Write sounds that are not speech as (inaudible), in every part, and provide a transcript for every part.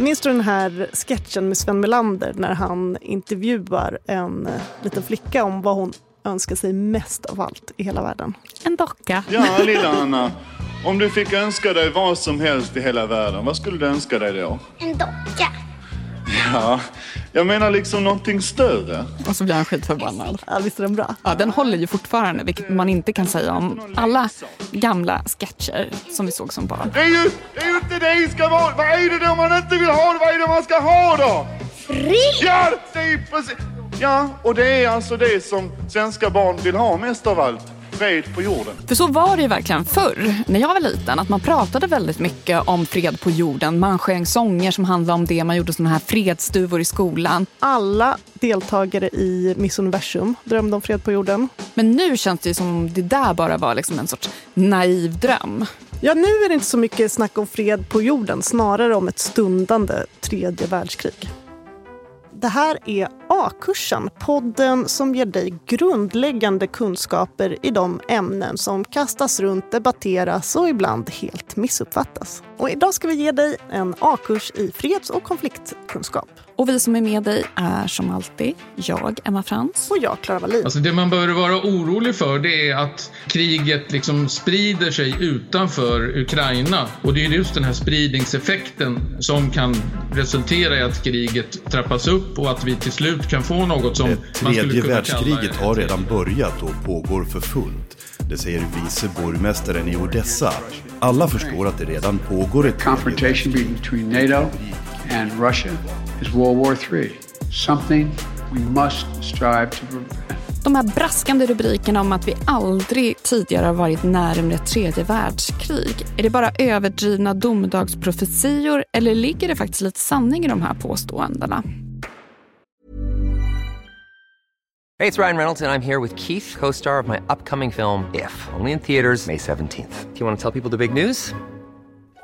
Minns du den här sketchen med Sven Melander när han intervjuar en eh, liten flicka om vad hon önskar sig mest av allt i hela världen? En docka. Ja, lilla Anna. Om du fick önska dig vad som helst i hela världen, vad skulle du önska dig då? En docka. Ja, jag menar liksom någonting större. Och så blir han skitförbannad. Ja, visst är den bra? Ja, den håller ju fortfarande, vilket man inte kan säga om alla gamla sketcher som vi såg som barn. Det är ju, det är ju inte det ska vara. Vad är det då man inte vill ha? Vad är det man ska ha då? Fri! Ja, det är precis. Ja, och det är alltså det som svenska barn vill ha mest av allt. Fred på jorden. För så var det ju verkligen förr, när jag var liten, att man pratade väldigt mycket om fred på jorden. Man sjöng sånger som handlade om det, man gjorde såna här fredsduvor i skolan. Alla deltagare i Miss Universum drömde om fred på jorden. Men nu känns det som det där bara var liksom en sorts naiv dröm. Ja, nu är det inte så mycket snack om fred på jorden, snarare om ett stundande tredje världskrig. Det här är A-kursen, podden som ger dig grundläggande kunskaper i de ämnen som kastas runt, debatteras och ibland helt missuppfattas. Och idag ska vi ge dig en A-kurs i freds och konfliktkunskap. Och vi som är med dig är som alltid jag, Emma Frans. Och jag, Klara Wallin. Alltså det man bör vara orolig för det är att kriget liksom sprider sig utanför Ukraina. Och det är just den här spridningseffekten som kan resultera i att kriget trappas upp och att vi till slut kan få något som Det man skulle tredje kunna världskriget kalla har redan börjat och pågår för fullt. Det säger vice borgmästaren i Odessa. Alla förstår att det redan pågår ett tredje confrontation between NATO and Russia is World War III, something we must strive to prevent. De här braskande rubrikerna om att vi aldrig tidigare har varit närmare ett tredje världskrig. Är det bara överdrivna domedagsprofetior eller ligger det faktiskt lite sanning i de här påståendena? Hey, it's Ryan Reynolds, and I'm here with Keith, co star of my upcoming film, If, only in theaters, May 17th. Do you want to tell people the big news?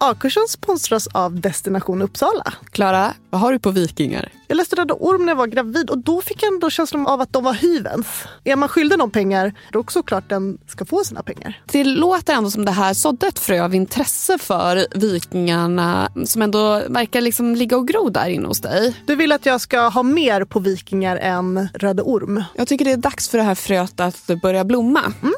A-kursen sponsras av Destination Uppsala. Klara, vad har du på Vikingar? Jag läste Röda Orm när jag var gravid och då fick jag ändå känslan av att de var hyvens. Är man skyldig någon pengar, då är det såklart den ska få sina pengar. Det låter ändå som det här sådde ett frö av intresse för Vikingarna som ändå verkar liksom ligga och gro där inne hos dig. Du vill att jag ska ha mer på Vikingar än Röda Orm? Jag tycker det är dags för det här fröet att börja blomma. Mm.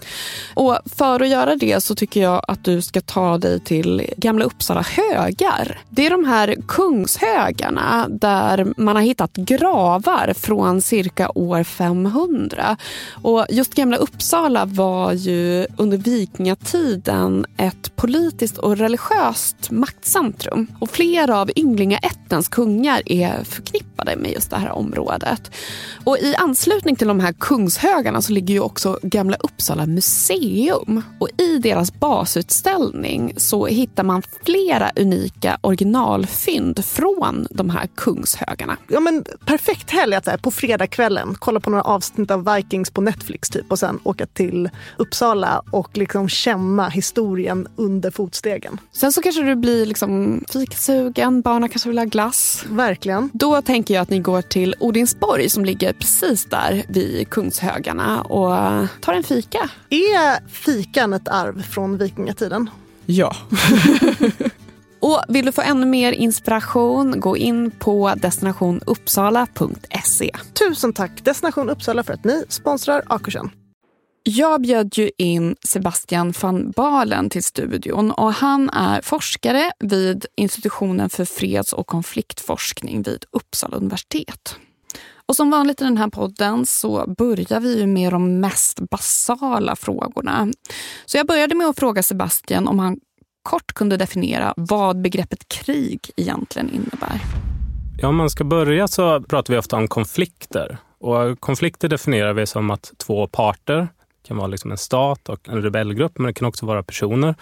Och för att göra det så tycker jag att du ska ta dig till Gamla Uppsala högar. Det är de här kungshögarna där man har hittat gravar från cirka år 500. Och just Gamla Uppsala var ju under vikingatiden ett politiskt och religiöst maktcentrum. Och flera av ynglingaättens kungar är förknippade med just det här området. Och i anslutning till de här kungshögarna så ligger ju också Gamla Uppsala museum. Och i deras basutställning så hittar man flera unika originalfynd från de här kungshögarna. Ja, men perfekt helg att så här, på fredagskvällen kolla på några avsnitt av Vikings på Netflix typ och sen åka till Uppsala och liksom känna historien under fotstegen. Sen så kanske du blir liksom fikasugen, barnen kanske vill ha glass. Verkligen. Då tänker jag att ni går till Odinsborg som ligger precis där vid Kungshögarna och tar en fika. Är fikan ett arv från vikingatiden? Ja. (laughs) och vill du få ännu mer inspiration, gå in på destinationuppsala.se. Tusen tack Destination Uppsala för att ni sponsrar Akursen. Jag bjöd ju in Sebastian van Balen till studion och han är forskare vid institutionen för freds och konfliktforskning vid Uppsala universitet. Och som vanligt i den här podden så börjar vi med de mest basala frågorna. Så jag började med att fråga Sebastian om han kort kunde definiera vad begreppet krig egentligen innebär. Ja, om man ska börja så pratar vi ofta om konflikter. Och konflikter definierar vi som att två parter, det kan vara liksom en stat och en rebellgrupp, men det kan också vara personer,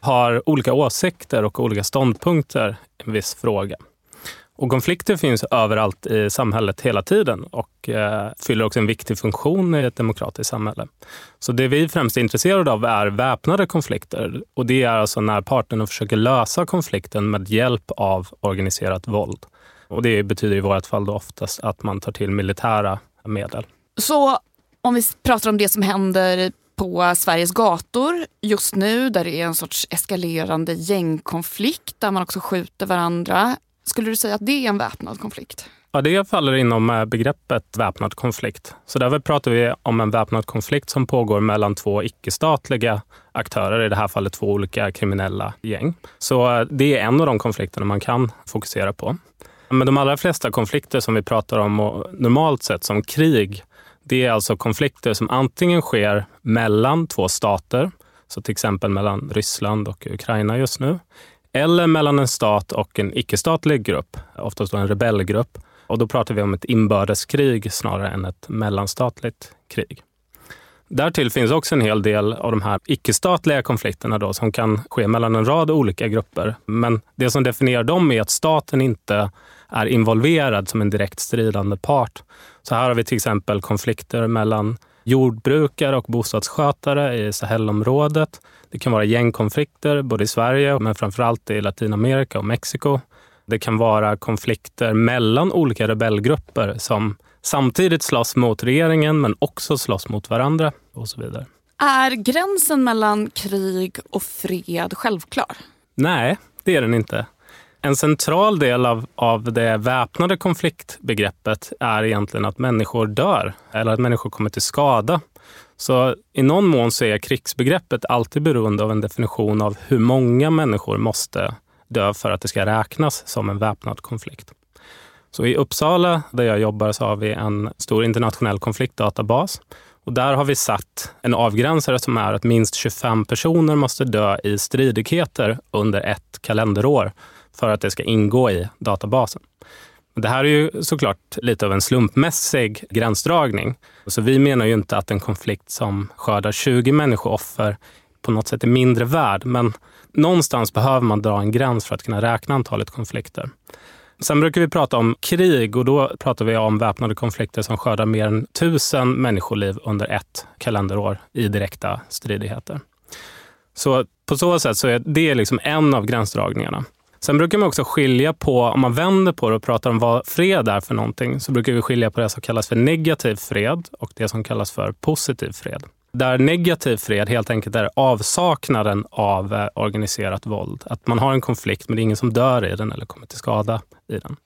har olika åsikter och olika ståndpunkter i en viss fråga. Och konflikter finns överallt i samhället hela tiden och eh, fyller också en viktig funktion i ett demokratiskt samhälle. Så det vi främst är intresserade av är väpnade konflikter. Och det är alltså när parterna försöker lösa konflikten med hjälp av organiserat våld. Och det betyder i vårt fall då oftast att man tar till militära medel. Så om vi pratar om det som händer på Sveriges gator just nu där det är en sorts eskalerande gängkonflikt där man också skjuter varandra. Skulle du säga att det är en väpnad konflikt? Ja, det faller inom eh, begreppet väpnad konflikt. Så därför pratar vi om en väpnad konflikt som pågår mellan två icke-statliga aktörer, i det här fallet två olika kriminella gäng. Så eh, det är en av de konflikterna man kan fokusera på. Men de allra flesta konflikter som vi pratar om normalt sett som krig, det är alltså konflikter som antingen sker mellan två stater, så till exempel mellan Ryssland och Ukraina just nu, eller mellan en stat och en icke-statlig grupp, oftast en rebellgrupp. Och då pratar vi om ett inbördeskrig snarare än ett mellanstatligt krig. Därtill finns också en hel del av de här icke-statliga konflikterna då, som kan ske mellan en rad olika grupper. Men det som definierar dem är att staten inte är involverad som en direkt stridande part. Så här har vi till exempel konflikter mellan jordbrukare och bostadsskötare i Sahelområdet. Det kan vara gängkonflikter både i Sverige men framförallt i Latinamerika och Mexiko. Det kan vara konflikter mellan olika rebellgrupper som samtidigt slåss mot regeringen men också slåss mot varandra och så vidare. Är gränsen mellan krig och fred självklar? Nej, det är den inte. En central del av, av det väpnade konfliktbegreppet är egentligen att människor dör eller att människor kommer till skada. Så i någon mån så är krigsbegreppet alltid beroende av en definition av hur många människor måste dö för att det ska räknas som en väpnad konflikt. Så i Uppsala, där jag jobbar, så har vi en stor internationell konfliktdatabas. Och där har vi satt en avgränsare som är att minst 25 personer måste dö i stridigheter under ett kalenderår för att det ska ingå i databasen. Det här är ju såklart lite av en slumpmässig gränsdragning. Så vi menar ju inte att en konflikt som skördar 20 människooffer på något sätt är mindre värd, men någonstans behöver man dra en gräns för att kunna räkna antalet konflikter. Sen brukar vi prata om krig och då pratar vi om väpnade konflikter som skördar mer än tusen människoliv under ett kalenderår i direkta stridigheter. Så på så sätt så är det liksom en av gränsdragningarna. Sen brukar man också skilja på, om man vänder på det och pratar om vad fred är för någonting, så brukar vi skilja på det som kallas för negativ fred och det som kallas för positiv fred. Där negativ fred helt enkelt är avsaknaden av eh, organiserat våld. Att man har en konflikt men det är ingen som dör i den eller kommer till skada i den.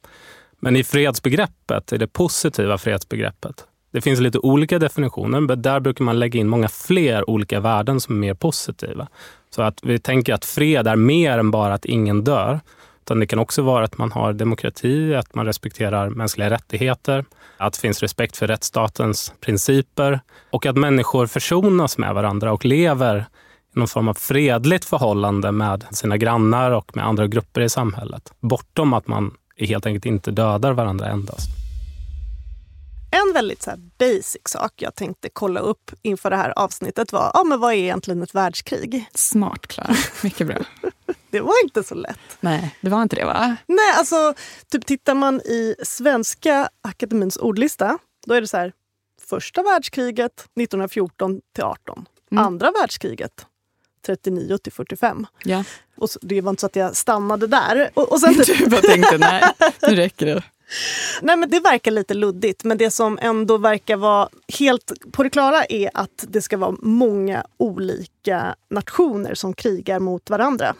Men i fredsbegreppet, i det positiva fredsbegreppet, det finns lite olika definitioner, men där brukar man lägga in många fler olika värden som är mer positiva. Så att vi tänker att fred är mer än bara att ingen dör. Utan det kan också vara att man har demokrati, att man respekterar mänskliga rättigheter, att det finns respekt för rättsstatens principer och att människor försonas med varandra och lever i någon form av fredligt förhållande med sina grannar och med andra grupper i samhället. Bortom att man helt enkelt inte dödar varandra endast. En väldigt så basic sak jag tänkte kolla upp inför det här avsnittet var ja, men vad är egentligen ett världskrig? Smart, Klara. Mycket bra. (laughs) det var inte så lätt. Nej, det var inte det va? Nej, alltså typ tittar man i Svenska Akademins ordlista, då är det så här första världskriget 1914 till 18. Mm. Andra världskriget 39 till 45. Ja. Och det var inte så att jag stannade där. Och, och sen (laughs) du bara tänkte, nej, nu räcker det. Nej, men det verkar lite luddigt, men det som ändå verkar vara helt på det klara är att det ska vara många olika nationer som krigar mot varandra.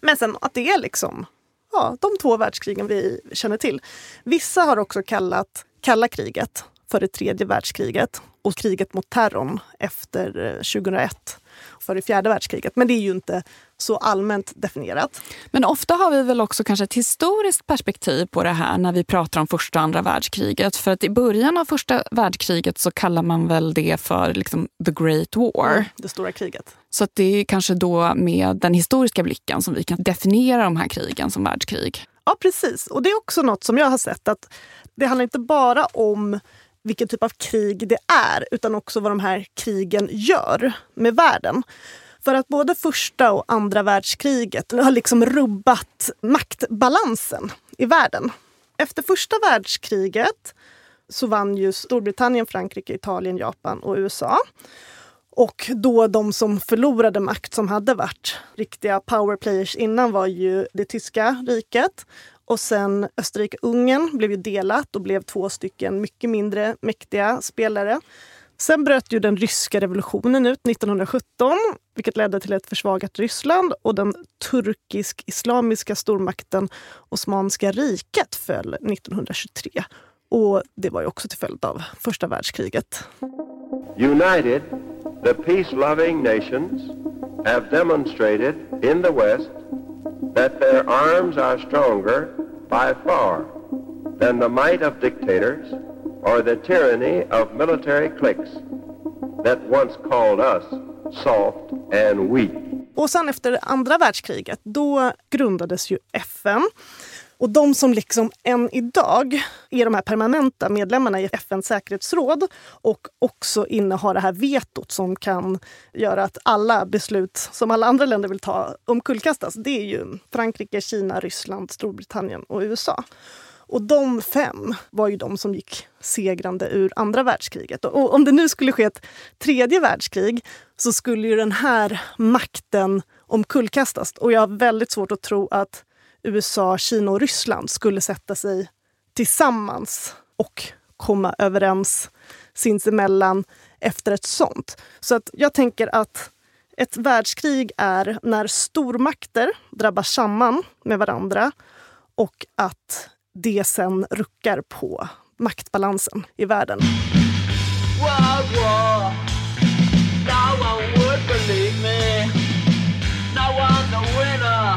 Men sen att det är liksom ja, de två världskrigen vi känner till. Vissa har också kallat kalla kriget för det tredje världskriget och kriget mot terrorn efter eh, 2001 för det fjärde världskriget. Men det är ju inte så allmänt definierat. Men ofta har vi väl också kanske ett historiskt perspektiv på det här när vi pratar om första och andra världskriget. För att i början av första världskriget så kallar man väl det för liksom the great war. Mm, det stora kriget. Så det är kanske då med den historiska blicken som vi kan definiera de här krigen som världskrig. Ja, precis. Och det är också något som jag har sett att det handlar inte bara om vilken typ av krig det är utan också vad de här krigen gör med världen. För att både första och andra världskriget har liksom rubbat maktbalansen i världen. Efter första världskriget så vann ju Storbritannien, Frankrike, Italien, Japan och USA. Och då de som förlorade makt, som hade varit riktiga powerplayers innan, var ju det tyska riket och sen Österrike-Ungern blev ju delat och blev två stycken mycket mindre mäktiga spelare. Sen bröt ju den ryska revolutionen ut 1917 vilket ledde till ett försvagat Ryssland och den turkisk-islamiska stormakten Osmanska riket föll 1923. Och det var ju också till följd av första världskriget. United, the peace-loving nations have demonstrated in the West that their arms are stronger by far than the might of dictators or the tyranny of military cliques that once called us soft and weak. Och sen efter andra världskriget, då grundades ju FN. Och de som liksom än idag är de här permanenta medlemmarna i FNs säkerhetsråd och också innehar det här vetot som kan göra att alla beslut som alla andra länder vill ta omkullkastas. Det är ju Frankrike, Kina, Ryssland, Storbritannien och USA. Och de fem var ju de som gick segrande ur andra världskriget. Och om det nu skulle ske ett tredje världskrig så skulle ju den här makten omkullkastas. Och jag har väldigt svårt att tro att USA, Kina och Ryssland skulle sätta sig tillsammans och komma överens sinsemellan efter ett sånt. Så att jag tänker att ett världskrig är när stormakter drabbar samman med varandra och att det sen ruckar på maktbalansen i världen. World war. No one would believe me. No one's a winner.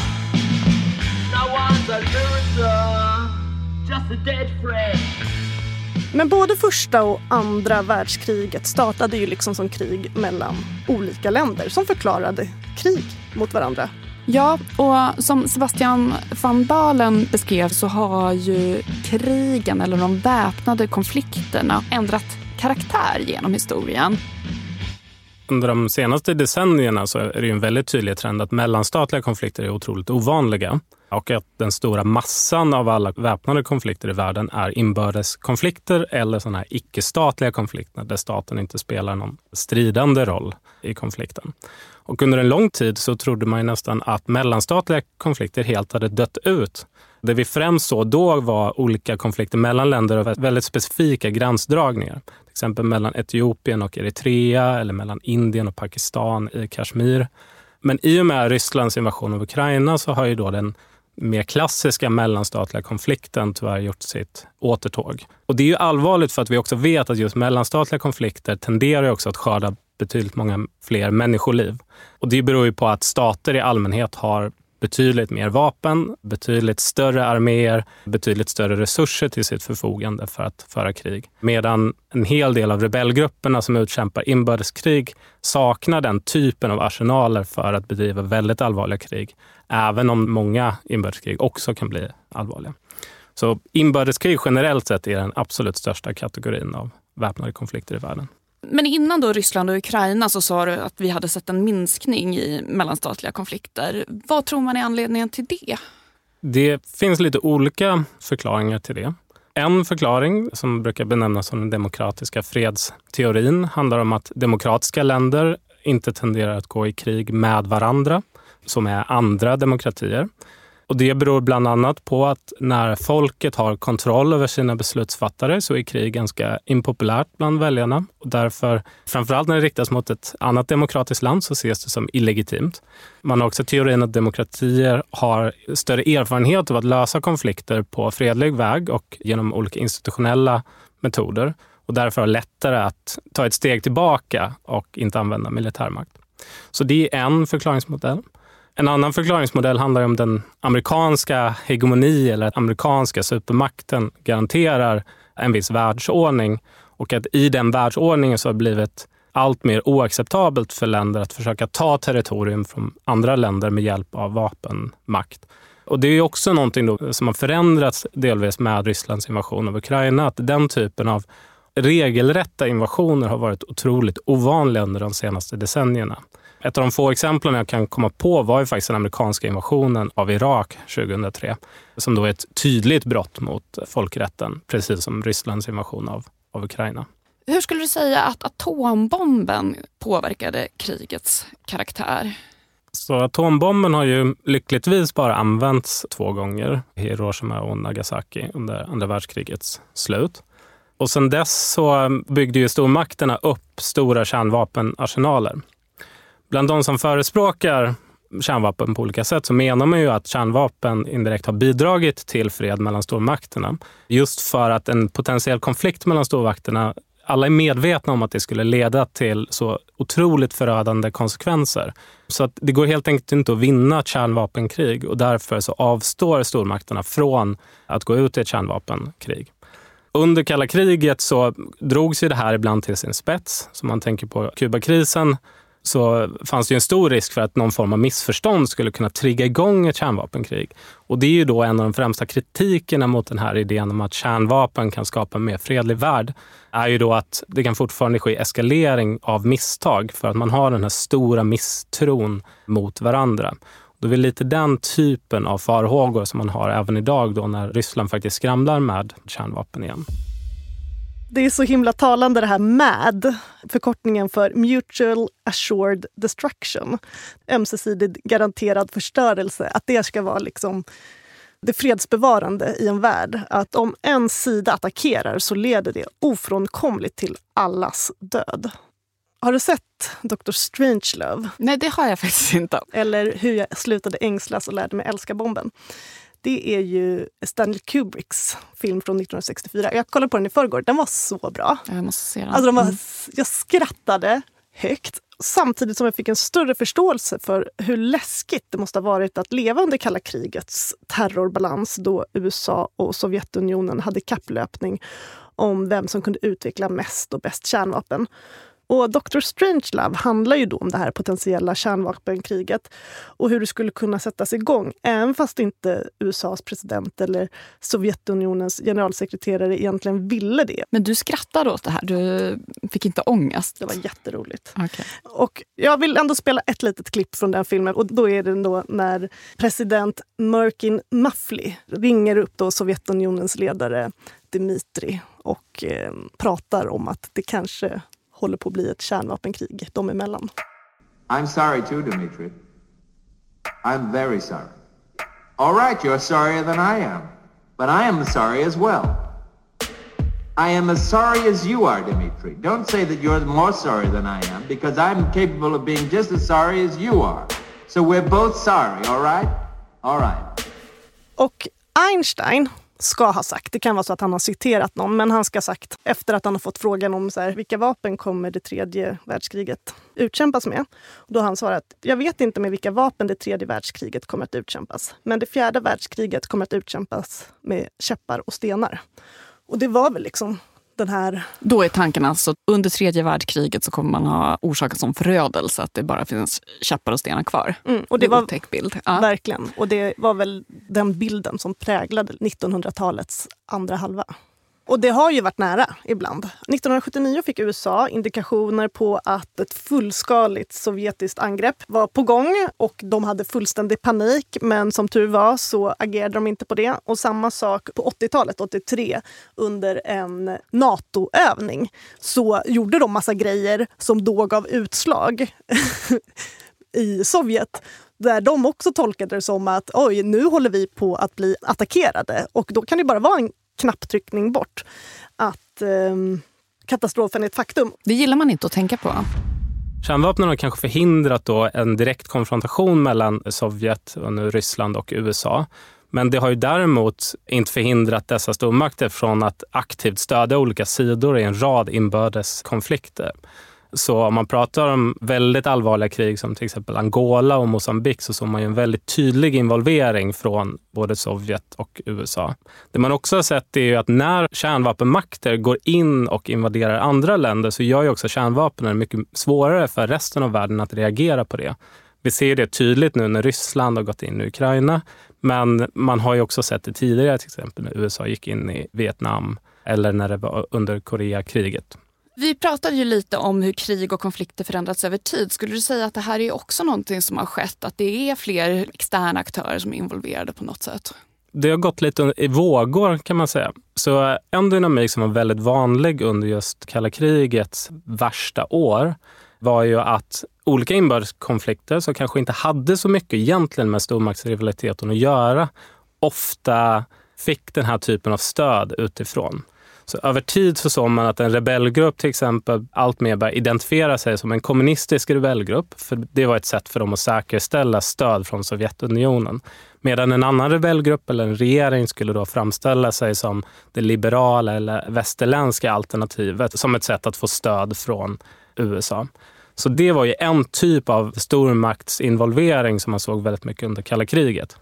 No one's a loser. Just a dead friend. Men både första och andra världskriget startade ju liksom som krig mellan olika länder som förklarade krig mot varandra. Ja, och som Sebastian van Dalen beskrev så har ju krigen eller de väpnade konflikterna ändrat karaktär genom historien. Under de senaste decennierna så är det en väldigt tydlig trend att mellanstatliga konflikter är otroligt ovanliga och att den stora massan av alla väpnade konflikter i världen är inbördeskonflikter eller sådana här icke-statliga konflikter där staten inte spelar någon stridande roll i konflikten. Och under en lång tid så trodde man nästan att mellanstatliga konflikter helt hade dött ut. Det vi främst såg då var olika konflikter mellan länder och väldigt specifika gränsdragningar. Till exempel mellan Etiopien och Eritrea eller mellan Indien och Pakistan i Kashmir. Men i och med Rysslands invasion av Ukraina så har ju då den mer klassiska mellanstatliga konflikten tyvärr gjort sitt återtåg. Och det är ju allvarligt för att vi också vet att just mellanstatliga konflikter tenderar också att skörda betydligt många fler människoliv. Och det beror ju på att stater i allmänhet har betydligt mer vapen, betydligt större arméer, betydligt större resurser till sitt förfogande för att föra krig. Medan en hel del av rebellgrupperna som utkämpar inbördeskrig saknar den typen av arsenaler för att bedriva väldigt allvarliga krig. Även om många inbördeskrig också kan bli allvarliga. Så inbördeskrig generellt sett är den absolut största kategorin av väpnade konflikter i världen. Men innan då Ryssland och Ukraina så sa du att vi hade sett en minskning i mellanstatliga konflikter. Vad tror man är anledningen till det? Det finns lite olika förklaringar till det. En förklaring som brukar benämnas som den demokratiska fredsteorin handlar om att demokratiska länder inte tenderar att gå i krig med varandra, som är andra demokratier. Och det beror bland annat på att när folket har kontroll över sina beslutsfattare så är krig ganska impopulärt bland väljarna. Och därför, framförallt när det riktas mot ett annat demokratiskt land, så ses det som illegitimt. Man har också teorin att demokratier har större erfarenhet av att lösa konflikter på fredlig väg och genom olika institutionella metoder och därför har lättare att ta ett steg tillbaka och inte använda militärmakt. Så det är en förklaringsmodell. En annan förklaringsmodell handlar om den amerikanska hegemoni eller att amerikanska supermakten garanterar en viss världsordning och att i den världsordningen så har det blivit allt mer oacceptabelt för länder att försöka ta territorium från andra länder med hjälp av vapenmakt. Och det är också någonting som har förändrats delvis med Rysslands invasion av Ukraina. Att den typen av regelrätta invasioner har varit otroligt ovanliga under de senaste decennierna. Ett av de få exemplen jag kan komma på var ju faktiskt den amerikanska invasionen av Irak 2003, som då är ett tydligt brott mot folkrätten, precis som Rysslands invasion av, av Ukraina. Hur skulle du säga att atombomben påverkade krigets karaktär? Så atombomben har ju lyckligtvis bara använts två gånger, Hiroshima och Nagasaki under andra världskrigets slut. Och sen dess så byggde ju stormakterna upp stora kärnvapenarsenaler. Bland de som förespråkar kärnvapen på olika sätt så menar man ju att kärnvapen indirekt har bidragit till fred mellan stormakterna. Just för att en potentiell konflikt mellan stormakterna alla är medvetna om att det skulle leda till så otroligt förödande konsekvenser. Så att det går helt enkelt inte att vinna ett kärnvapenkrig och därför så avstår stormakterna från att gå ut i ett kärnvapenkrig. Under kalla kriget så drogs ju det här ibland till sin spets. Så man tänker på Kubakrisen så fanns det ju en stor risk för att någon form av missförstånd skulle kunna trigga igång ett kärnvapenkrig. Och det är ju då en av de främsta kritikerna mot den här idén om att kärnvapen kan skapa en mer fredlig värld, är ju då att det kan fortfarande ske eskalering av misstag för att man har den här stora misstron mot varandra. Då är det lite den typen av farhågor som man har även idag då när Ryssland faktiskt skramlar med kärnvapen igen. Det är så himla talande det här MAD, förkortningen för Mutual Assured Destruction. Ömsesidigt garanterad förstörelse, att det ska vara liksom det fredsbevarande i en värld. Att om en sida attackerar så leder det ofrånkomligt till allas död. Har du sett Dr. Strangelove? Nej, det har jag faktiskt inte. Eller Hur jag slutade ängslas och lärde mig älska bomben det är ju Stanley Kubricks film från 1964. Jag kollade på den i förrgår. Den var så bra. Jag måste se den. Alltså, de var, mm. Jag skrattade högt samtidigt som jag fick en större förståelse för hur läskigt det måste ha varit att leva under kalla krigets terrorbalans då USA och Sovjetunionen hade kapplöpning om vem som kunde utveckla mest och bäst kärnvapen. Och Dr. Strangelove handlar ju då om det här potentiella kärnvapenkriget och hur det skulle kunna sättas igång, även fast inte USAs president eller Sovjetunionens generalsekreterare egentligen ville det. Men du skrattade åt det här? Du fick inte ångest? Det var jätteroligt. Okay. Och jag vill ändå spela ett litet klipp från den filmen. Och Då är det då när president Merkin Muffley ringer upp då Sovjetunionens ledare Dmitri och eh, pratar om att det kanske håller på att bli ett kärnvapenkrig dem emellan. I'm sorry too, Dimitri. I'm very sorry. All right, you're sorrier than I am. But I am sorry as well. I am as sorry as you are, Dimitri. Don't say that you're more sorry than I am, because I'm capable of being just as sorry as you are. So we're both sorry, all right? All right. Och Einstein ska ha sagt, det kan vara så att han har citerat någon, men han ska ha sagt efter att han har fått frågan om så här, vilka vapen kommer det tredje världskriget utkämpas med? Då har han svarat, jag vet inte med vilka vapen det tredje världskriget kommer att utkämpas, men det fjärde världskriget kommer att utkämpas med käppar och stenar. Och det var väl liksom den här... Då är tanken alltså att under tredje världskriget så kommer man ha orsakat som förödelse att det bara finns käppar och stenar kvar. Mm, och det, det var otäck bild. Ja. Verkligen. Och det var väl den bilden som präglade 1900-talets andra halva. Och det har ju varit nära ibland. 1979 fick USA indikationer på att ett fullskaligt sovjetiskt angrepp var på gång och de hade fullständig panik. Men som tur var så agerade de inte på det. Och samma sak på 80-talet, 83, under en NATO-övning så gjorde de massa grejer som då gav utslag (laughs) i Sovjet där de också tolkade det som att oj, nu håller vi på att bli attackerade. Och då kan det bara vara en knapptryckning bort att eh, katastrofen är ett faktum. Det gillar man inte att tänka på. Kärnvapnen har kanske förhindrat då en direkt konfrontation mellan Sovjet, och nu Ryssland och USA. Men det har ju däremot inte förhindrat dessa stormakter från att aktivt stödja olika sidor i en rad inbördeskonflikter. Så om man pratar om väldigt allvarliga krig som till exempel Angola och Mosambik så såg man ju en väldigt tydlig involvering från både Sovjet och USA. Det man också har sett är ju att när kärnvapenmakter går in och invaderar andra länder så gör ju också kärnvapnen mycket svårare för resten av världen att reagera på det. Vi ser det tydligt nu när Ryssland har gått in i Ukraina. Men man har ju också sett det tidigare, till exempel när USA gick in i Vietnam eller när det var under Koreakriget. Vi pratade ju lite om hur krig och konflikter förändrats över tid. Skulle du säga att det här är också någonting som har skett? Att det är fler externa aktörer som är involverade på något sätt? Det har gått lite i vågor kan man säga. Så eh, en dynamik som var väldigt vanlig under just kalla krigets värsta år var ju att olika inbördeskonflikter som kanske inte hade så mycket egentligen med stormaktsrivaliteten att göra, ofta fick den här typen av stöd utifrån. Så över tid så såg man att en rebellgrupp till exempel alltmer började identifiera sig som en kommunistisk rebellgrupp. För det var ett sätt för dem att säkerställa stöd från Sovjetunionen. Medan en annan rebellgrupp eller en regering skulle då framställa sig som det liberala eller västerländska alternativet som ett sätt att få stöd från USA. Så det var ju en typ av stormaktsinvolvering som man såg väldigt mycket under kalla kriget.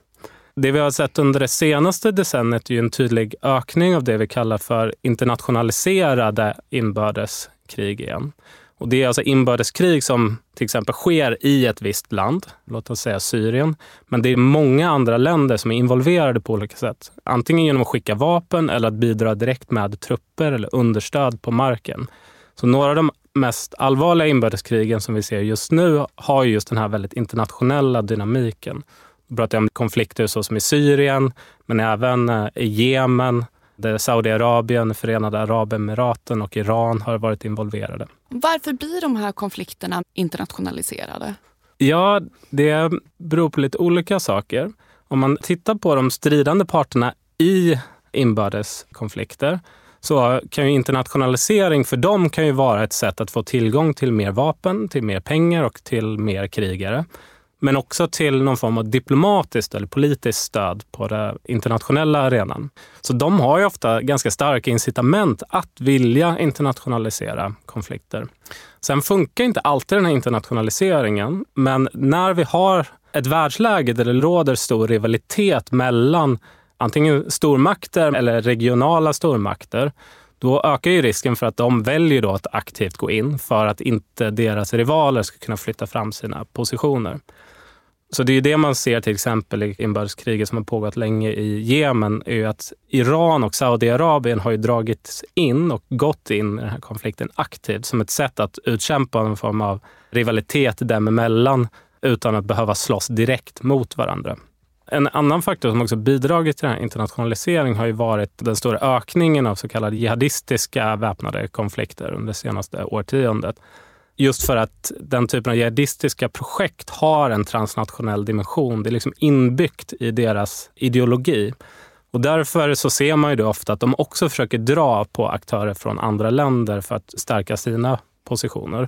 Det vi har sett under det senaste decenniet är ju en tydlig ökning av det vi kallar för internationaliserade inbördeskrig igen. Och det är alltså inbördeskrig som till exempel sker i ett visst land, låt oss säga Syrien. Men det är många andra länder som är involverade på olika sätt. Antingen genom att skicka vapen eller att bidra direkt med trupper eller understöd på marken. Så några av de mest allvarliga inbördeskrigen som vi ser just nu har just den här väldigt internationella dynamiken. Pratar om konflikter så som i Syrien, men även eh, i Jemen, där Saudiarabien, Förenade Arabemiraten och Iran har varit involverade. Varför blir de här konflikterna internationaliserade? Ja, det beror på lite olika saker. Om man tittar på de stridande parterna i inbördeskonflikter så kan ju internationalisering för dem kan ju vara ett sätt att få tillgång till mer vapen, till mer pengar och till mer krigare men också till någon form av diplomatiskt eller politiskt stöd på den internationella arenan. Så de har ju ofta ganska starka incitament att vilja internationalisera konflikter. Sen funkar inte alltid den här internationaliseringen, men när vi har ett världsläge där det råder stor rivalitet mellan antingen stormakter eller regionala stormakter, då ökar ju risken för att de väljer då att aktivt gå in för att inte deras rivaler ska kunna flytta fram sina positioner. Så det är det man ser till exempel i inbördeskriget som har pågått länge i Jemen, är ju att Iran och Saudiarabien har ju dragits in och gått in i den här konflikten aktivt som ett sätt att utkämpa en form av rivalitet dem emellan utan att behöva slåss direkt mot varandra. En annan faktor som också bidragit till den här internationaliseringen har ju varit den stora ökningen av så kallade jihadistiska väpnade konflikter under det senaste årtiondet. Just för att den typen av jihadistiska projekt har en transnationell dimension. Det är liksom inbyggt i deras ideologi. Och därför så ser man ju då ofta att de också försöker dra på aktörer från andra länder för att stärka sina positioner.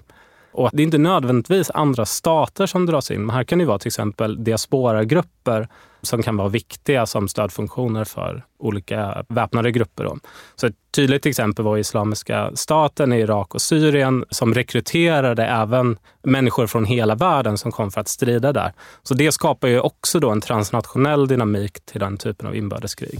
Och det är inte nödvändigtvis andra stater som dras in, men här kan det vara till exempel diasporagrupper som kan vara viktiga som stödfunktioner för olika väpnade grupper. Då. Så ett tydligt exempel var Islamiska staten i Irak och Syrien som rekryterade även människor från hela världen som kom för att strida där. Så det skapar ju också då en transnationell dynamik till den typen av inbördeskrig.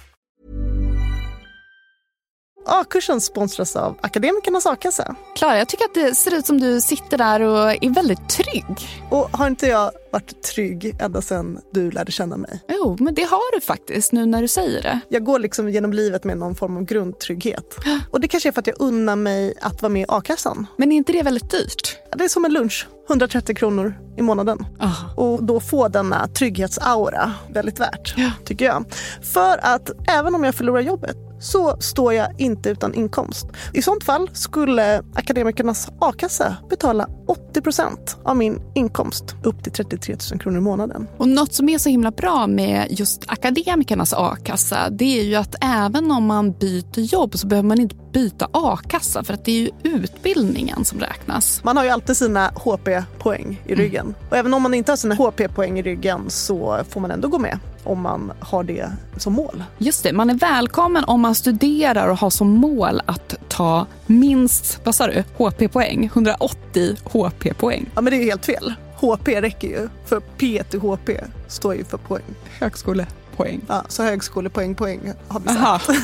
A-kursen sponsras av Akademikernas a-kassa. Klara, jag tycker att det ser ut som du sitter där och är väldigt trygg. Och har inte jag varit trygg ända sedan du lärde känna mig? Jo, men det har du faktiskt nu när du säger det. Jag går liksom genom livet med någon form av grundtrygghet. Och det kanske är för att jag unnar mig att vara med i a-kassan. Men är inte det väldigt dyrt? Det är som en lunch. 130 kronor i månaden. Oh. Och då få denna trygghetsaura väldigt värt, ja. tycker jag. För att även om jag förlorar jobbet så står jag inte utan inkomst. I sånt fall skulle Akademikernas a-kassa betala 80% av min inkomst upp till 33 000 kronor i månaden. Och något som är så himla bra med just Akademikernas a-kassa det är ju att även om man byter jobb så behöver man inte byta a-kassa för att det är ju utbildningen som räknas. Man har ju alltid sina HP-poäng i ryggen. Mm. Och även om man inte har sina HP-poäng i ryggen så får man ändå gå med om man har det som mål. Just det, man är välkommen om man studerar och har som mål att ta minst, vad sa du, HP-poäng? 180 HP-poäng. Ja men det är helt fel. HP räcker ju, för P till HP står ju för poäng. Högskolepoäng. Ja, så högskolepoäng, poäng har vi sagt. (laughs)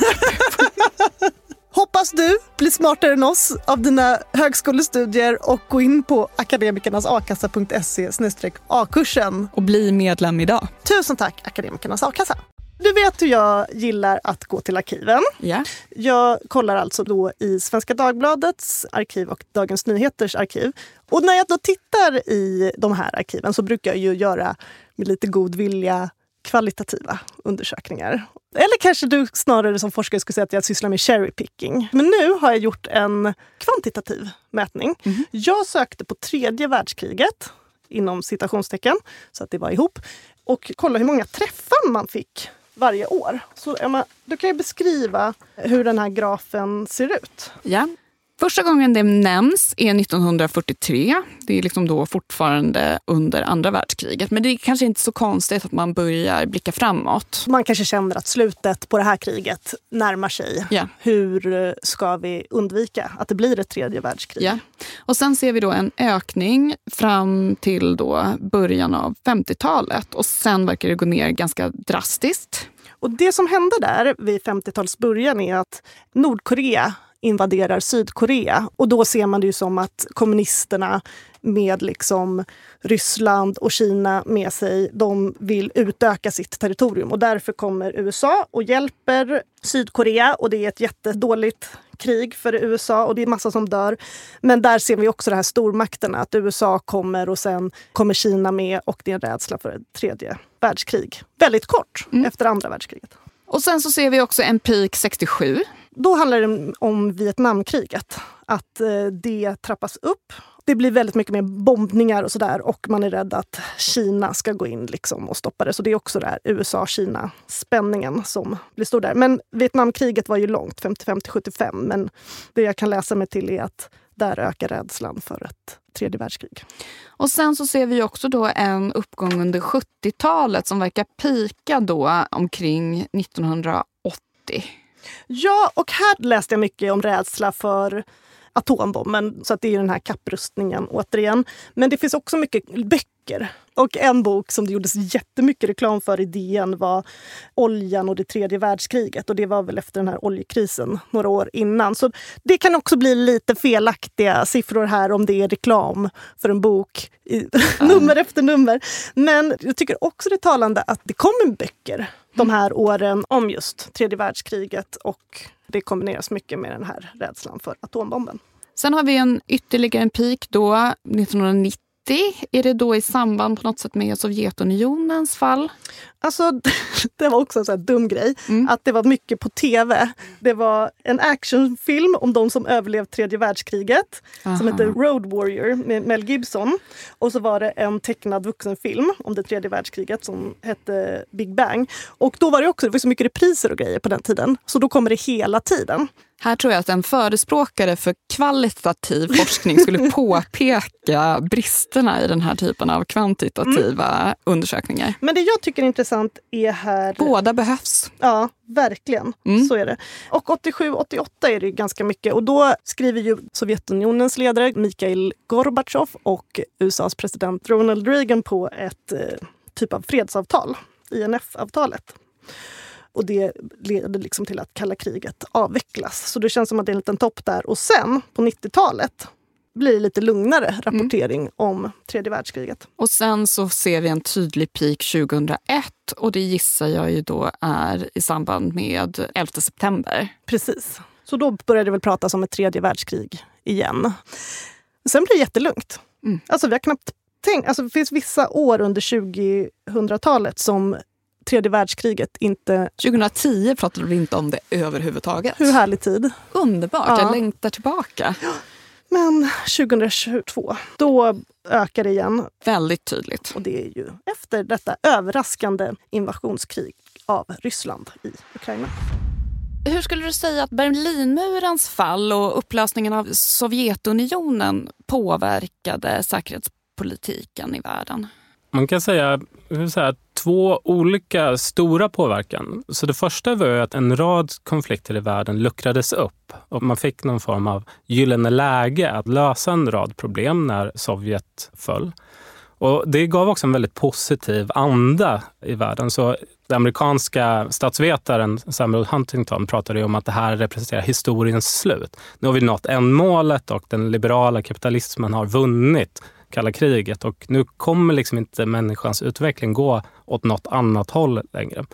Hoppas du blir smartare än oss av dina högskolestudier och gå in på akademikernasakassa.se a-kursen. Och bli medlem idag. Tusen tack Akademikernas a-kassa. Du vet hur jag gillar att gå till arkiven. Yeah. Jag kollar alltså då i Svenska Dagbladets arkiv och Dagens Nyheters arkiv. Och när jag då tittar i de här arkiven så brukar jag ju göra med lite god vilja kvalitativa undersökningar. Eller kanske du snarare som forskare skulle säga att jag sysslar med cherry picking. Men nu har jag gjort en kvantitativ mätning. Mm. Jag sökte på tredje världskriget, inom citationstecken, så att det var ihop, och kollade hur många träffar man fick varje år. Så Emma, du kan ju beskriva hur den här grafen ser ut. Ja. Första gången det nämns är 1943. Det är liksom då fortfarande under andra världskriget. Men det är kanske inte så konstigt att man börjar blicka framåt. Man kanske känner att slutet på det här kriget närmar sig. Ja. Hur ska vi undvika att det blir ett tredje världskrig? Ja. Och sen ser vi då en ökning fram till då början av 50-talet. Och sen verkar det gå ner ganska drastiskt. Och det som hände där vid 50-talets början är att Nordkorea invaderar Sydkorea. Och då ser man det ju som att kommunisterna med liksom Ryssland och Kina med sig, de vill utöka sitt territorium. Och därför kommer USA och hjälper Sydkorea. Och det är ett jättedåligt krig för USA och det är massa som dör. Men där ser vi också de här stormakterna, att USA kommer och sen kommer Kina med och det är en rädsla för ett tredje världskrig. Väldigt kort mm. efter andra världskriget. Och sen så ser vi också en peak 67 då handlar det om Vietnamkriget. Att eh, det trappas upp. Det blir väldigt mycket mer bombningar och sådär och man är rädd att Kina ska gå in liksom och stoppa det. Så det är också där USA-Kina-spänningen som blir stor där. Men Vietnamkriget var ju långt, 55 till 75. Men det jag kan läsa mig till är att där ökar rädslan för ett tredje världskrig. Och sen så ser vi också då en uppgång under 70-talet som verkar pika då omkring 1980 Ja, och här läste jag mycket om rädsla för atombomben. Så att det är den här kapprustningen återigen. Men det finns också mycket böcker. Och en bok som det gjordes jättemycket reklam för i DN var Oljan och det tredje världskriget. Och det var väl efter den här oljekrisen några år innan. Så det kan också bli lite felaktiga siffror här om det är reklam för en bok i, (laughs) nummer efter nummer. Men jag tycker också det är talande att det kommer böcker de här åren om just tredje världskriget och det kombineras mycket med den här rädslan för atombomben. Sen har vi en ytterligare en peak då, 1990. Är det då i samband på något sätt med Sovjetunionens fall? Alltså, (laughs) det var också en sån dum grej. Mm. Att det var mycket på tv. Det var en actionfilm om de som överlevt tredje världskriget. Aha. Som hette Road Warrior med Mel Gibson. Och så var det en tecknad vuxenfilm om det tredje världskriget som hette Big Bang. Och då var det också det var så mycket repriser och grejer på den tiden. Så då kommer det hela tiden. Här tror jag att en förespråkare för kvalitativ forskning skulle (laughs) påpeka bristerna i den här typen av kvantitativa mm. undersökningar. Men det jag tycker är intressant är här... Båda behövs. Ja, verkligen. Mm. Så är det. Och 87-88 är det ganska mycket. Och då skriver ju Sovjetunionens ledare Mikhail Gorbatjov och USAs president Ronald Reagan på ett eh, typ av fredsavtal, INF-avtalet. Och det leder liksom till att kalla kriget avvecklas. Så det känns som att det är en liten topp där. Och sen på 90-talet blir lite lugnare rapportering mm. om tredje världskriget. Och sen så ser vi en tydlig peak 2001 och det gissar jag ju då är i samband med 11 september. Precis. Så då börjar det väl pratas om ett tredje världskrig igen. Sen blir det jättelugnt. Mm. Alltså vi har knappt tänkt, alltså det finns vissa år under 2000-talet som tredje världskriget inte... 2010 pratade vi inte om det överhuvudtaget. Hur härlig tid. Underbart, ja. jag längtar tillbaka. Men 2022, då ökar det igen. Väldigt tydligt. Och det är ju efter detta överraskande invasionskrig av Ryssland i Ukraina. Hur skulle du säga att Berlinmurens fall och upplösningen av Sovjetunionen påverkade säkerhetspolitiken i världen? Man kan säga, säga två olika stora påverkan. Så det första var att en rad konflikter i världen luckrades upp och man fick någon form av gyllene läge att lösa en rad problem när Sovjet föll. Och det gav också en väldigt positiv anda i världen. Så den amerikanska statsvetaren Samuel Huntington pratade om att det här representerar historiens slut. Nu har vi nått målet och den liberala kapitalismen har vunnit kalla kriget och nu kommer liksom inte människans utveckling gå åt något annat håll längre.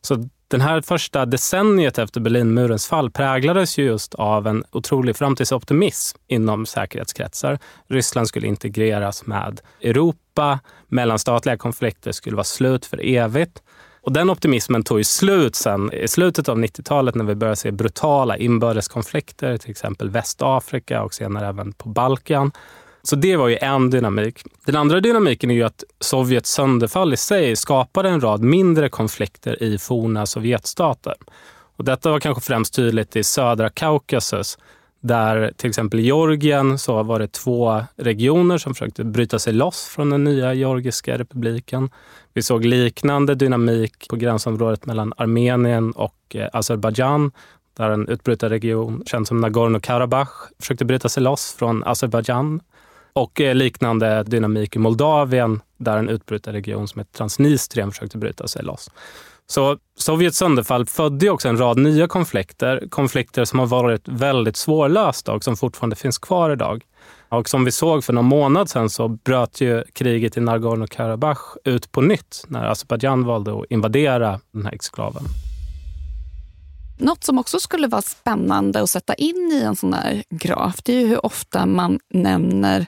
Så den här första decenniet efter Berlinmurens fall präglades ju just av en otrolig framtidsoptimism inom säkerhetskretsar. Ryssland skulle integreras med Europa, mellanstatliga konflikter skulle vara slut för evigt. Och den optimismen tog ju slut sen i slutet av 90-talet när vi började se brutala inbördeskonflikter, till exempel Västafrika och senare även på Balkan. Så det var ju en dynamik. Den andra dynamiken är ju att Sovjets sönderfall i sig skapade en rad mindre konflikter i forna Sovjetstater. Och detta var kanske främst tydligt i södra Kaukasus där till exempel i Georgien så var det två regioner som försökte bryta sig loss från den nya georgiska republiken. Vi såg liknande dynamik på gränsområdet mellan Armenien och eh, Azerbajdzjan där en utbrytarregion känd som Nagorno-Karabach försökte bryta sig loss från Azerbajdzjan och eh, liknande dynamik i Moldavien där en utbrytarregion som heter Transnistrien försökte bryta sig loss. Så Sovjets sönderfall födde också en rad nya konflikter. Konflikter som har varit väldigt svårlösta och som fortfarande finns kvar idag. Och som vi såg för någon månad sedan så bröt ju kriget i Nagorno-Karabach ut på nytt när Azerbajdzjan valde att invadera den här exklaven. Något som också skulle vara spännande att sätta in i en sån här graf, det är hur ofta man nämner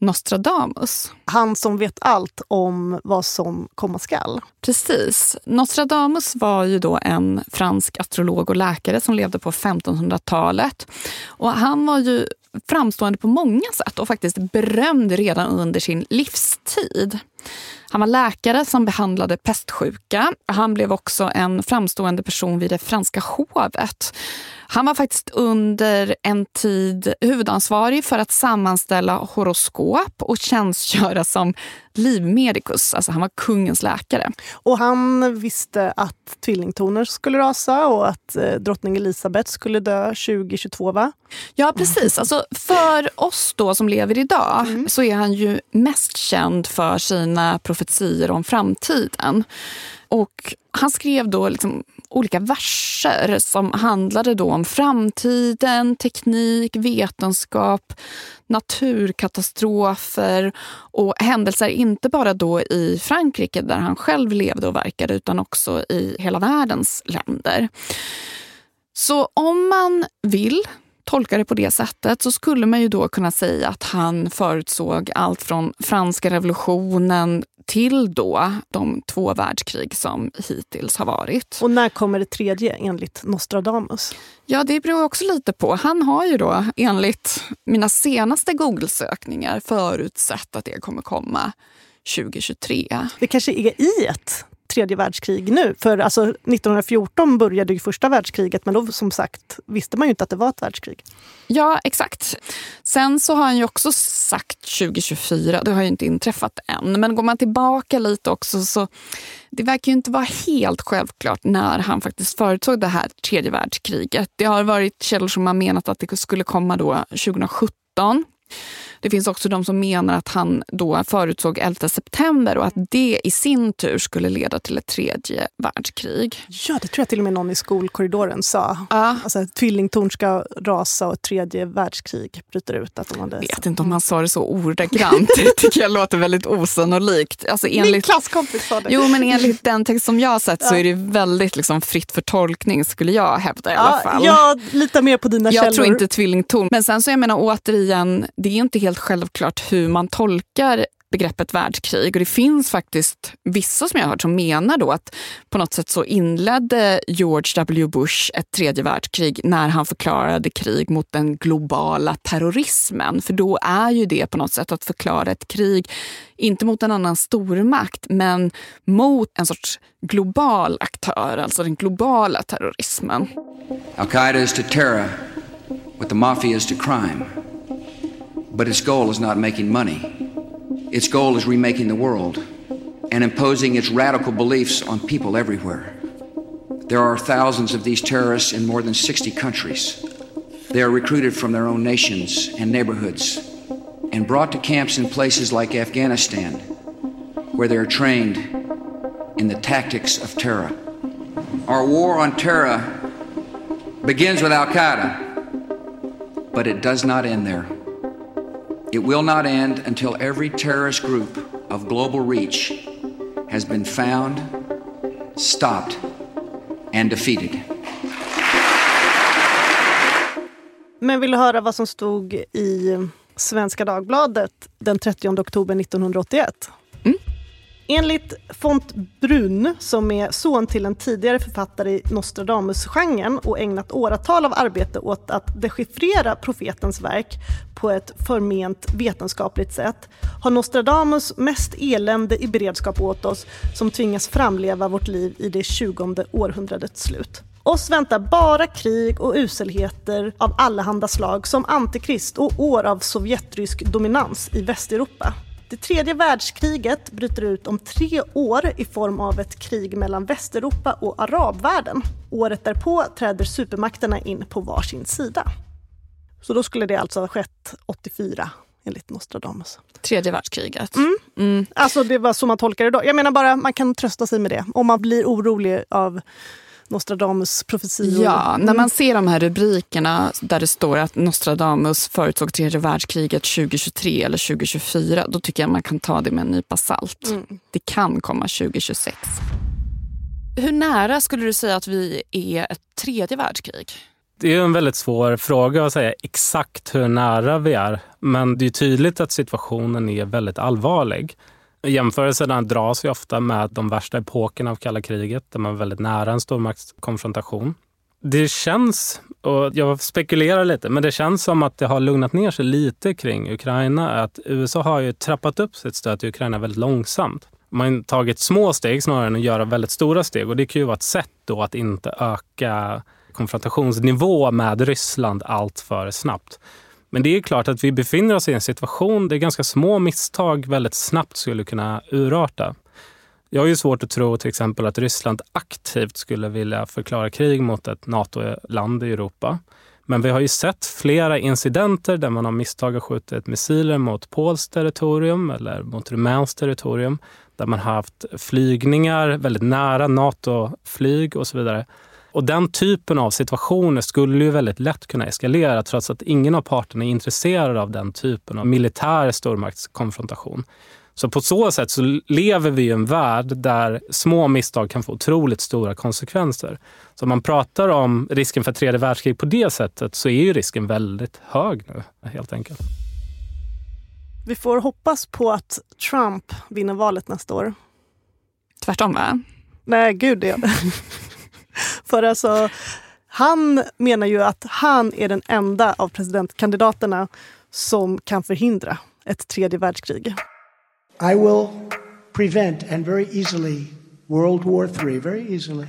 Nostradamus. Han som vet allt om vad som komma skall. Precis. Nostradamus var ju då en fransk astrolog och läkare som levde på 1500-talet. Och han var ju framstående på många sätt och faktiskt berömd redan under sin livstid. Han var läkare som behandlade pestsjuka. Han blev också en framstående person vid det franska hovet. Han var faktiskt under en tid huvudansvarig för att sammanställa horoskop och tjänstgöra som livmedicus. Alltså han var kungens läkare. Och han visste att tvillingtoner skulle rasa och att eh, drottning Elisabeth skulle dö 2022, va? Ja, precis. Alltså, för oss då som lever idag mm. så är han ju mest känd för sina profetier om framtiden. Och han skrev då liksom olika verser som handlade då om framtiden, teknik, vetenskap, naturkatastrofer och händelser inte bara då i Frankrike där han själv levde och verkade utan också i hela världens länder. Så om man vill tolka det på det sättet så skulle man ju då kunna säga att han förutsåg allt från franska revolutionen till då de två världskrig som hittills har varit. Och när kommer det tredje enligt Nostradamus? Ja, det beror också lite på. Han har ju då enligt mina senaste Google-sökningar förutsett att det kommer komma 2023. Det kanske är i ett tredje världskrig nu. För alltså, 1914 började ju första världskriget men då som sagt visste man ju inte att det var ett världskrig. Ja, exakt. Sen så har han ju också sagt 2024, det har ju inte inträffat än. Men går man tillbaka lite också så det verkar ju inte vara helt självklart när han faktiskt förutsåg det här tredje världskriget. Det har varit källor som har menat att det skulle komma då 2017. Det finns också de som menar att han då förutsåg 11 september och att det i sin tur skulle leda till ett tredje världskrig. Ja, det tror jag till och med någon i skolkorridoren sa. Ja. Alltså, att tvillingtorn ska rasa och ett tredje världskrig bryter ut. Att de hade... Jag vet inte om han sa det så ordagrant. det tycker jag låter väldigt osannolikt. Alltså, enligt... Min klasskompis sa det. Jo, men enligt den text som jag har sett ja. så är det väldigt liksom, fritt för tolkning skulle jag hävda i ja, alla fall. Jag litar mer på dina jag källor. Jag tror inte tvillingtorn. Men sen så jag menar återigen, det är inte helt självklart hur man tolkar begreppet världskrig. Och det finns faktiskt vissa som jag har hört som menar då att på något sätt så inledde George W Bush ett tredje världskrig när han förklarade krig mot den globala terrorismen. För då är ju det på något sätt att förklara ett krig, inte mot en annan stormakt, men mot en sorts global aktör, alltså den globala terrorismen. Al-Qaida is to terror what the mafia is to crime. But its goal is not making money. Its goal is remaking the world and imposing its radical beliefs on people everywhere. There are thousands of these terrorists in more than 60 countries. They are recruited from their own nations and neighborhoods and brought to camps in places like Afghanistan, where they are trained in the tactics of terror. Our war on terror begins with Al Qaeda, but it does not end there. It will not end until every terrorist group of global reach has been found, stopped, and defeated. Men vill du höra vad som stod i Svenska Dagbladet den 30 oktober 1981? Enligt Font Brun, som är son till en tidigare författare i Nostradamus-genren och ägnat åratal av arbete åt att dechiffrera profetens verk på ett förment vetenskapligt sätt, har Nostradamus mest elände i beredskap åt oss som tvingas framleva vårt liv i det tjugonde århundradets slut. Oss väntar bara krig och uselheter av allehanda slag som antikrist och år av sovjetrysk dominans i Västeuropa. Det tredje världskriget bryter ut om tre år i form av ett krig mellan Västeuropa och arabvärlden. Året därpå träder supermakterna in på varsin sida. Så då skulle det alltså ha skett 84 enligt Nostradamus. Tredje världskriget. Mm. Mm. Alltså det var så man tolkar det då. Jag menar bara, man kan trösta sig med det. Om man blir orolig av Nostradamus profetior. Ja, mm. när man ser de här rubrikerna där det står att Nostradamus förutsåg tredje världskriget 2023 eller 2024, då tycker jag man kan ta det med en nypa salt. Mm. Det kan komma 2026. Hur nära skulle du säga att vi är ett tredje världskrig? Det är en väldigt svår fråga att säga exakt hur nära vi är. Men det är tydligt att situationen är väldigt allvarlig. Jämförelserna dras ju ofta med de värsta epokerna av kalla kriget där man var väldigt nära en stormaktskonfrontation. Det känns, och jag spekulerar lite, men det känns som att det har lugnat ner sig lite kring Ukraina. Att USA har ju trappat upp sitt stöd till Ukraina väldigt långsamt. Man har tagit små steg snarare än att göra väldigt stora steg och det kan ju vara ett sätt då att inte öka konfrontationsnivå med Ryssland allt för snabbt. Men det är klart att vi befinner oss i en situation där ganska små misstag väldigt snabbt skulle kunna urarta. Jag har ju svårt att tro till exempel att Ryssland aktivt skulle vilja förklara krig mot ett NATO-land i Europa. Men vi har ju sett flera incidenter där man har misstag skjutit missiler mot Pols territorium eller mot rumänskt territorium. Där man har haft flygningar väldigt nära NATO-flyg och så vidare. Och den typen av situationer skulle ju väldigt lätt kunna eskalera trots att ingen av parterna är intresserad av den typen av militär stormaktskonfrontation. Så på så sätt så lever vi i en värld där små misstag kan få otroligt stora konsekvenser. Så om man pratar om risken för tredje världskrig på det sättet så är ju risken väldigt hög nu, helt enkelt. Vi får hoppas på att Trump vinner valet nästa år. Tvärtom va? Nej, gud det. (laughs) (laughs) För alltså, han menar ju att han är den enda av presidentkandidaterna som kan förhindra ett tredje världskrig. I will prevent and very easily World War III, very easily.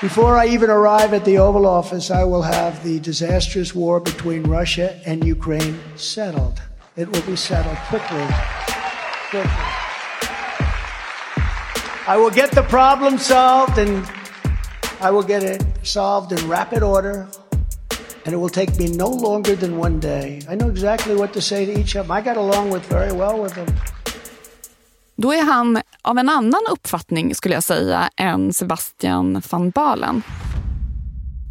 Before I even arrive at the Oval Office, I will have the disastrous war between Russia and Ukraine settled. It will be settled quickly. quickly. I will get the problem solved and I will get it solved in rapid order. And it will take me no longer than one day. I know exactly what to say to each of them. I got along with very well with them. Då är han av en annan uppfattning skulle jag säga än Sebastian van Balen.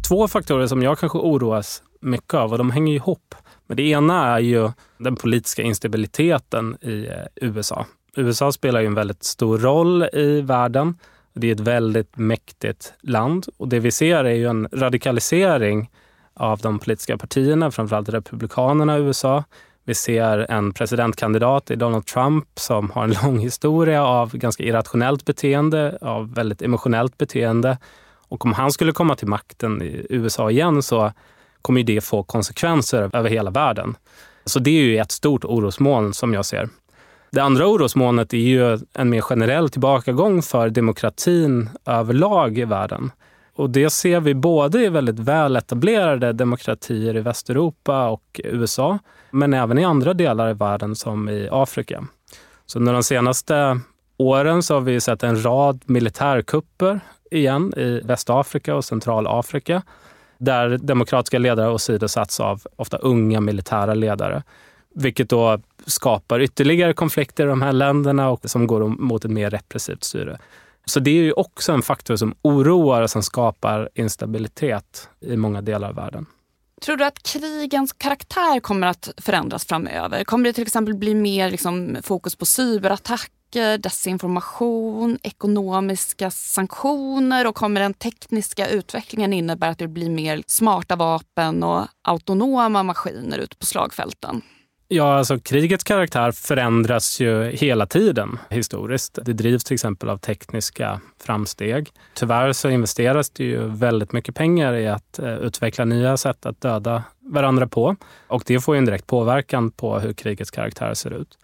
Två faktorer som jag kanske oroas mycket av och de hänger ihop. Men det ena är ju den politiska instabiliteten i eh, USA. USA spelar ju en väldigt stor roll i världen. Det är ett väldigt mäktigt land och det vi ser är ju en radikalisering av de politiska partierna, framförallt Republikanerna i USA. Vi ser en presidentkandidat i Donald Trump som har en (laughs) lång historia av ganska irrationellt beteende, av väldigt emotionellt beteende. Och om han skulle komma till makten i USA igen så kommer det få konsekvenser över hela världen. Så det är ju ett stort orosmoln som jag ser. Det andra orosmolnet är ju en mer generell tillbakagång för demokratin överlag i världen. Och det ser vi både i väldigt väl etablerade demokratier i Västeuropa och USA, men även i andra delar i världen som i Afrika. Så under de senaste åren så har vi sett en rad militärkupper igen i Västafrika och Centralafrika där demokratiska ledare åsidosatts av ofta unga militära ledare. Vilket då skapar ytterligare konflikter i de här länderna och som går mot ett mer repressivt styre. Så det är ju också en faktor som oroar och som skapar instabilitet i många delar av världen. Tror du att krigens karaktär kommer att förändras framöver? Kommer det till exempel bli mer liksom, fokus på cyberattacker, desinformation, ekonomiska sanktioner och kommer den tekniska utvecklingen innebära att det blir mer smarta vapen och autonoma maskiner ute på slagfälten? Ja, alltså krigets karaktär förändras ju hela tiden historiskt. Det drivs till exempel av tekniska framsteg. Tyvärr så investeras det ju väldigt mycket pengar i att eh, utveckla nya sätt att döda varandra på. Och det får ju en direkt påverkan på hur krigets karaktär ser ut.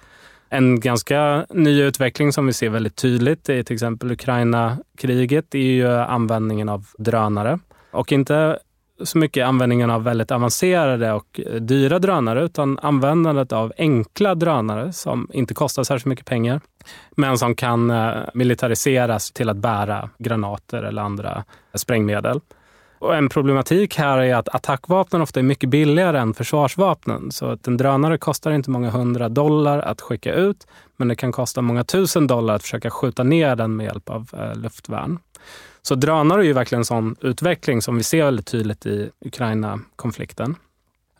En ganska ny utveckling som vi ser väldigt tydligt i till exempel Ukraina-kriget är ju användningen av drönare. Och inte så mycket användningen av väldigt avancerade och dyra drönare utan användandet av enkla drönare som inte kostar särskilt mycket pengar men som kan eh, militariseras till att bära granater eller andra sprängmedel. Och en problematik här är att attackvapnen ofta är mycket billigare än försvarsvapnen. Så att en drönare kostar inte många hundra dollar att skicka ut men det kan kosta många tusen dollar att försöka skjuta ner den med hjälp av eh, luftvärn. Så drönare är ju verkligen en sån utveckling som vi ser väldigt tydligt i Ukraina-konflikten.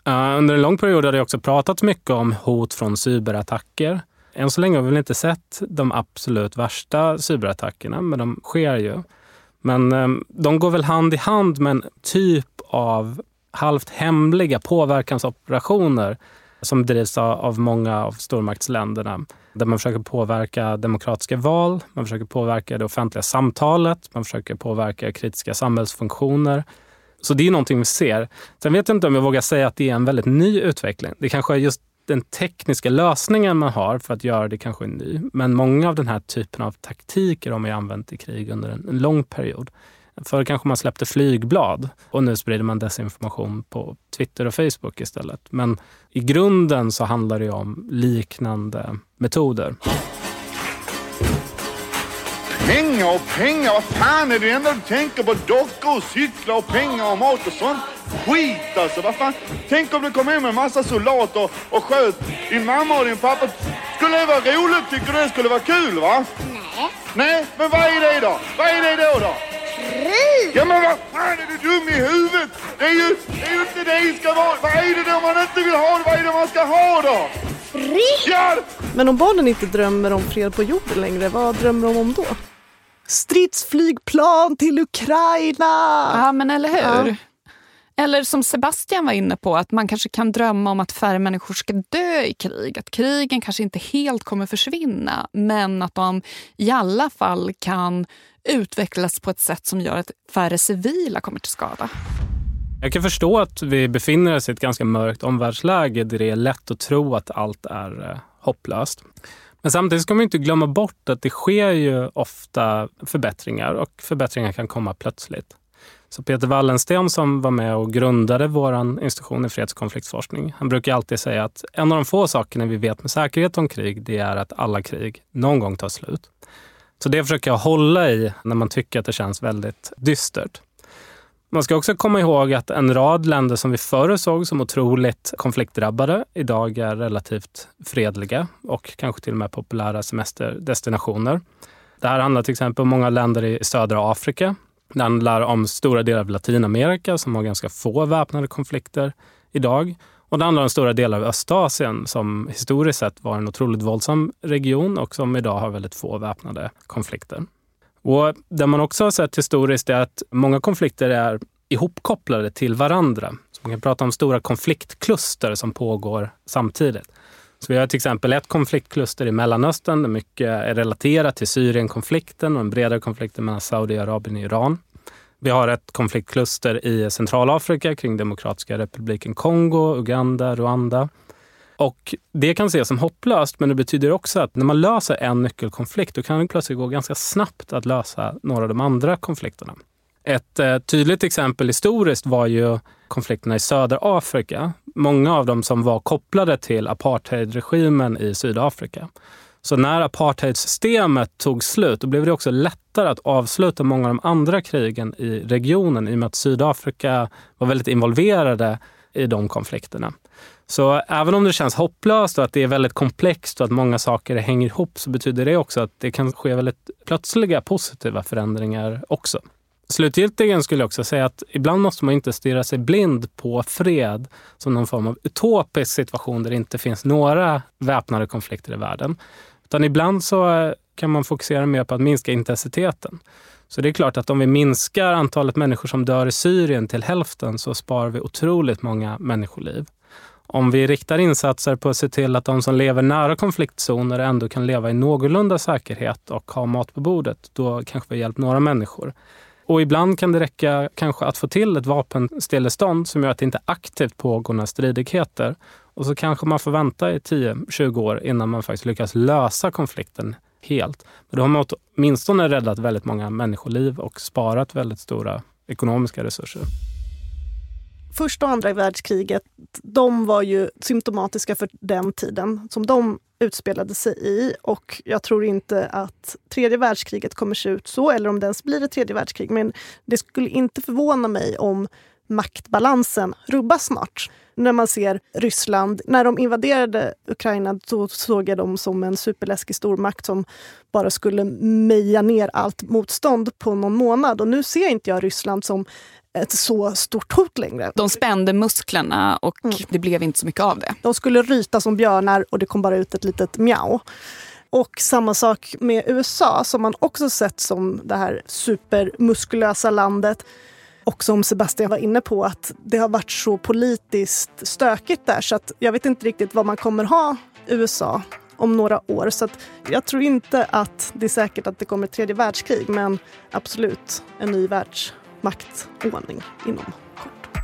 Eh, under en lång period har det också pratats mycket om hot från cyberattacker. Än så länge har vi väl inte sett de absolut värsta cyberattackerna, men de sker ju. Men ehm, de går väl hand i hand med en typ av halvt hemliga påverkansoperationer som drivs av många av stormaktsländerna. Där man försöker påverka demokratiska val, man försöker påverka det offentliga samtalet, man försöker påverka kritiska samhällsfunktioner. Så det är någonting vi ser. Sen vet jag inte om jag vågar säga att det är en väldigt ny utveckling. Det kanske är just den tekniska lösningen man har för att göra det kanske är ny. Men många av den här typen av taktiker har man använt i krig under en lång period. Förr kanske man släppte flygblad och nu sprider man desinformation på Twitter och Facebook istället. Men i grunden så handlar det om liknande metoder. Pengar och pengar, vad fan är det enda du tänker på? Dockor och cyklar och pengar och mat och sånt. Skit alltså, vad fan. Tänk om du kom hem med en massa soldater och sköt din mamma och din pappa. Skulle det vara roligt? Tycker du det skulle vara kul va? Nej. Nej, men vad är det då? Vad är det då då? Krig! Ja men vad fan är du dum i huvudet? Det är ju, det är ju inte det det ska vara. Vad är det då man inte vill ha? Vad är det man ska ha då? Fred! Ja! Men om barnen inte drömmer om fred på jorden längre, vad drömmer de om då? Stridsflygplan till Ukraina! Ja, men eller hur? Ja. Eller som Sebastian var inne på, att man kanske kan drömma om att färre människor ska dö i krig. Att krigen kanske inte helt kommer försvinna, men att de i alla fall kan utvecklas på ett sätt som gör att färre civila kommer till skada. Jag kan förstå att vi befinner oss i ett ganska mörkt omvärldsläge där det är lätt att tro att allt är eh, hopplöst. Men samtidigt ska man inte glömma bort att det sker ju ofta förbättringar och förbättringar kan komma plötsligt. Så Peter Wallensten som var med och grundade vår institution i freds och konfliktforskning, han brukar alltid säga att en av de få sakerna vi vet med säkerhet om krig, det är att alla krig någon gång tar slut. Så det försöker jag hålla i när man tycker att det känns väldigt dystert. Man ska också komma ihåg att en rad länder som vi förr såg som otroligt konfliktdrabbade idag är relativt fredliga och kanske till och med populära semesterdestinationer. Det här handlar till exempel om många länder i södra Afrika. Det handlar om stora delar av Latinamerika som har ganska få väpnade konflikter idag. Och det handlar om stora delar av Östasien som historiskt sett var en otroligt våldsam region och som idag har väldigt få väpnade konflikter. Och Det man också har sett historiskt är att många konflikter är ihopkopplade till varandra. Så man kan prata om stora konfliktkluster som pågår samtidigt. Så vi har till exempel ett konfliktkluster i Mellanöstern där mycket är relaterat till Syrienkonflikten och en bredare konflikt mellan Saudiarabien och Iran. Vi har ett konfliktkluster i Centralafrika kring Demokratiska republiken Kongo, Uganda, Rwanda. Och Det kan ses som hopplöst, men det betyder också att när man löser en nyckelkonflikt då kan det plötsligt gå ganska snabbt att lösa några av de andra konflikterna. Ett eh, tydligt exempel historiskt var ju konflikterna i södra Afrika. Många av dem som var kopplade till apartheidregimen i Sydafrika. Så när apartheidsystemet tog slut, då blev det också lättare att avsluta många av de andra krigen i regionen i och med att Sydafrika var väldigt involverade i de konflikterna. Så även om det känns hopplöst och att det är väldigt komplext och att många saker hänger ihop så betyder det också att det kan ske väldigt plötsliga positiva förändringar också. Slutgiltigen skulle jag också säga att ibland måste man inte stirra sig blind på fred som någon form av utopisk situation där det inte finns några väpnade konflikter i världen. Utan ibland så kan man fokusera mer på att minska intensiteten. Så det är klart att om vi minskar antalet människor som dör i Syrien till hälften så sparar vi otroligt många människoliv. Om vi riktar insatser på att se till att de som lever nära konfliktzoner ändå kan leva i någorlunda säkerhet och ha mat på bordet, då kanske vi har hjälpt några människor. Och ibland kan det räcka kanske att få till ett vapenstillestånd som gör att det inte aktivt pågår några stridigheter. Och så kanske man får vänta i 10-20 år innan man faktiskt lyckas lösa konflikten helt. Men då har man åtminstone räddat väldigt många människoliv och sparat väldigt stora ekonomiska resurser. Första och andra världskriget, de var ju symptomatiska för den tiden som de utspelade sig i. Och jag tror inte att tredje världskriget kommer se ut så, eller om det ens blir ett tredje världskrig. Men det skulle inte förvåna mig om maktbalansen rubbas snart. När man ser Ryssland, när de invaderade Ukraina så såg jag dem som en superläskig stormakt som bara skulle meja ner allt motstånd på någon månad. Och nu ser inte jag Ryssland som ett så stort hot längre. De spände musklerna och mm. det blev inte så mycket av det. De skulle ryta som björnar och det kom bara ut ett litet mjau. Och samma sak med USA som man också sett som det här supermuskulösa landet. Och som Sebastian var inne på, att det har varit så politiskt stökigt där så att jag vet inte riktigt vad man kommer ha USA om några år. Så jag tror inte att det är säkert att det kommer ett tredje världskrig men absolut en ny världs maktordning inom kort.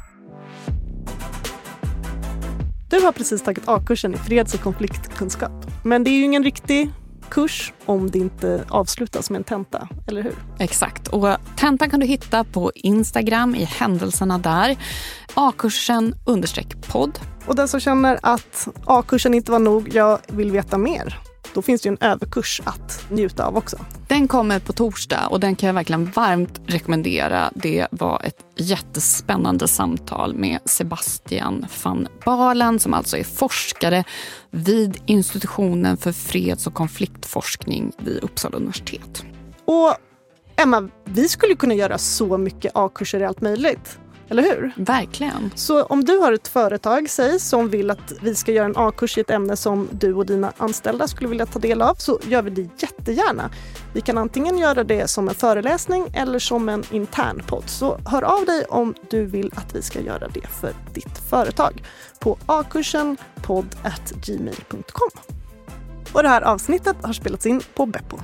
Du har precis tagit A-kursen i freds och konfliktkunskap. Men det är ju ingen riktig kurs om det inte avslutas med en tenta, eller hur? Exakt. Och tentan kan du hitta på Instagram i händelserna där. A-kursen understreck podd. Och den som känner att A-kursen inte var nog, jag vill veta mer. Då finns det ju en överkurs att njuta av också. Den kommer på torsdag och den kan jag verkligen varmt rekommendera. Det var ett jättespännande samtal med Sebastian van Balen som alltså är forskare vid institutionen för freds och konfliktforskning vid Uppsala universitet. Och Emma, vi skulle kunna göra så mycket A-kurser i allt möjligt. Eller hur? Verkligen. Så om du har ett företag, säg, som vill att vi ska göra en A-kurs i ett ämne som du och dina anställda skulle vilja ta del av, så gör vi det jättegärna. Vi kan antingen göra det som en föreläsning eller som en intern podd. Så hör av dig om du vill att vi ska göra det för ditt företag på akursen podd.gmail.com. Och det här avsnittet har spelats in på Beppo.